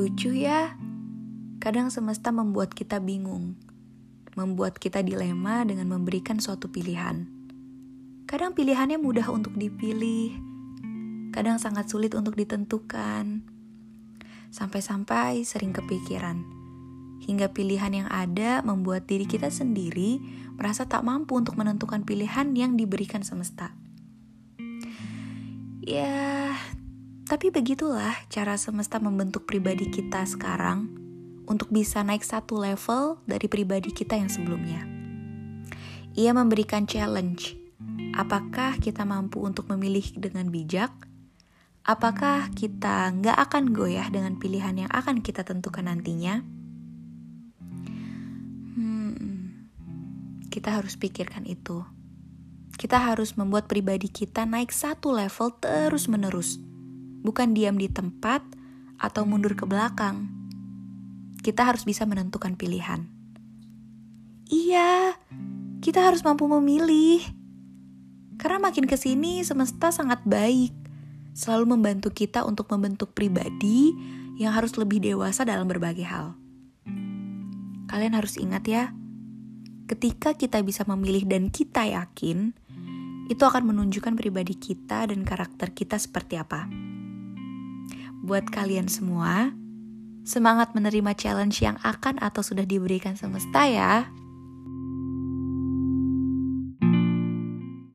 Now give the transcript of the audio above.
Lucu ya, kadang semesta membuat kita bingung, membuat kita dilema dengan memberikan suatu pilihan. Kadang pilihannya mudah untuk dipilih, kadang sangat sulit untuk ditentukan. Sampai-sampai sering kepikiran, hingga pilihan yang ada membuat diri kita sendiri merasa tak mampu untuk menentukan pilihan yang diberikan semesta. Ya, tapi begitulah cara semesta membentuk pribadi kita sekarang untuk bisa naik satu level dari pribadi kita yang sebelumnya. Ia memberikan challenge. Apakah kita mampu untuk memilih dengan bijak? Apakah kita nggak akan goyah dengan pilihan yang akan kita tentukan nantinya? Hmm, kita harus pikirkan itu. Kita harus membuat pribadi kita naik satu level terus-menerus bukan diam di tempat atau mundur ke belakang. Kita harus bisa menentukan pilihan. Iya, kita harus mampu memilih. Karena makin ke sini semesta sangat baik, selalu membantu kita untuk membentuk pribadi yang harus lebih dewasa dalam berbagai hal. Kalian harus ingat ya, ketika kita bisa memilih dan kita yakin, itu akan menunjukkan pribadi kita dan karakter kita seperti apa buat kalian semua. Semangat menerima challenge yang akan atau sudah diberikan semesta ya.